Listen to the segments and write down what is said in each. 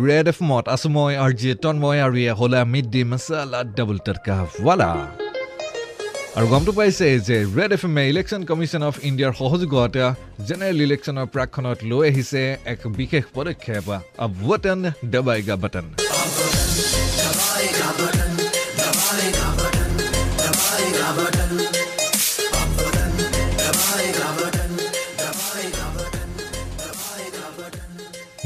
Red F মত আছো মই আৰ জি তন্ময় আৰু এয়া হ'লে mid day masala double tadka wala আৰু গমটো পাইছে যে ৰেড এফ এমে ইলেকশ্যন কমিশ্যন অফ ইণ্ডিয়াৰ সহযোগত জেনেৰেল ইলেকশ্যনৰ প্ৰাক্ষণত লৈ আহিছে এক বিশেষ পদক্ষেপ বটন দবাইগা বটন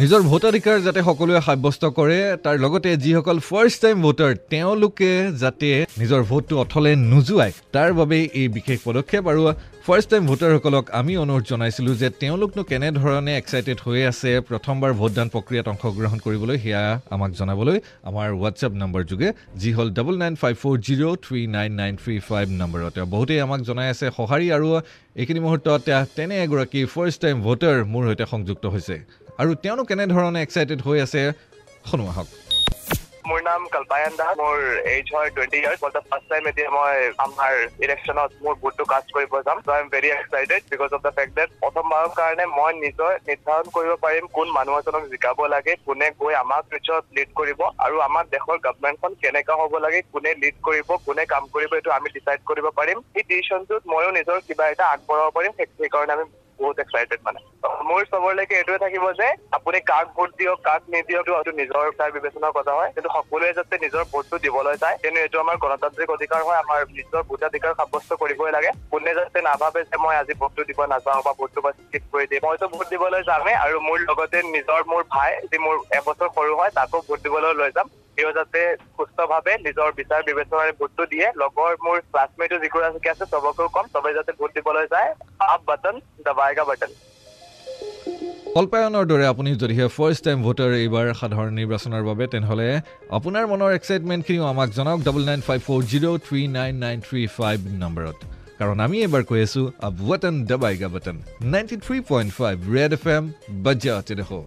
নিজৰ ভোটাধিকাৰ যাতে সকলোৱে সাব্যস্ত কৰে তাৰ লগতে যিসকল ফাৰ্ষ্ট টাইম ভোটাৰ তেওঁলোকে যাতে নিজৰ ভোটটো অথলে নোযোৱায় তাৰ বাবে এই বিশেষ পদক্ষেপ। আৰু ফাৰ্ষ্ট টাইম ভোটাৰসকলক আমি অনুৰোধ জনাইছিলোঁ যে তেওঁলোকনো কেনেধৰণে এক্সাইটেড হৈ আছে প্ৰথমবাৰ ভোটদান প্ৰক্ৰিয়াত অংশগ্ৰহণ কৰিবলৈ সেয়া আমাক জনাবলৈ আমাৰ হোৱাটছএপ নম্বৰ যোগে যি হ'ল double nine five four zero' three nine nine three five নম্বৰত বহুতেই আমাক জনাই আছে সঁহাৰি আৰু এইখিনি মুহূৰ্তত তেনে এগৰাকী ফাৰ্ষ্ট টাইম ভোটাৰ মোৰ সৈতে সংযুক্ত হৈছে। আৰু তেওঁলোক কেনেধৰণে এক্সাইটেড হৈ আছে শুনো আহক। মোৰ নাম কল্পায়ন দাস মোৰ এজ হয় twenty years for the first time এতিয়া মই আমাৰ ইলেকশ্যনত মোৰ ভোটটো কাষ্ট কৰিব যাম। So' I am very excited because of the fact that প্ৰথমবাৰৰ কাৰণে মই নিজৰ নিৰ্ধাৰণ কৰিব পাৰিম কোন মানুহ এজনক জিকাব লাগে কোনে গৈ আমাক পিছত লিড কৰিব আৰু আমাৰ দেশৰ গভমেণ্টখন কেনেকা হ'ব লাগে কোনে লিড কৰিব কোনে কাম কৰিব এইটো আমি ডিচাইড কৰিব পাৰিম। সেই ডিচিশ্যনটোত ময়ো নিজৰ কিবা এটা আগবঢ়াব পাৰিম সেইকাৰণে আমি বহুত এক্সাইটেড মানে। মোৰ চবৰলৈকে এইটোৱে থাকিব যে আপুনি কাক ভোট দিয়ক কাক নিদিয়ক এইটো নিজৰ তাৰ বিবেচনাৰ কথা হয়। কিন্তু সকলোৱে যাতে নিজৰ ভোটটো দিবলৈ যায় কিন্তু এইটো আমাৰ গণতান্ত্ৰিক অধিকাৰ হয় আমাৰ নিজৰ ভোটাধিকাৰ সাব্যস্ত কৰিবই লাগে। কোনে যাতে নাভাবে যে মই আজি ভোটটো দিব নাযাওঁ বা ভোটটো মই স্কিপ কৰি দিম। মইতো ভোট দিবলৈ যামেই আৰু মোৰ লগতে নিজৰ মোৰ ভাই যি মোৰ এবছৰ সৰু হয় তাকো ভোট দিবলৈ লৈ যাম। তেওঁ যাতে সুস্থভাৱে নিজৰ বিচাৰ বিবেচনাৰে ভোটটো দিয়ে লগৰ মোৰ ক্লাছমেটো যিগৰাকী আছে চবকেও কম চবে যাতে ভোট দিবলৈ যায় আপ বাটন দবাইগা বাটন কল্পায়নৰ দৰে আপুনি যদিহে ফাৰ্ষ্ট টাইম ভোটাৰ এইবাৰ সাধাৰণ নিৰ্বাচনৰ বাবে তেনেহ'লে আপোনাৰ মনৰ এক্সাইটমেণ্টখিনিও আমাক জনাওক double nine five four zero' three nine nine three five নম্বৰত। কাৰণ আমি এইবাৰ কৈ আছোঁ আব button দবাইগা button ninety three point five red F M বাজ্যাতে দেখোঁ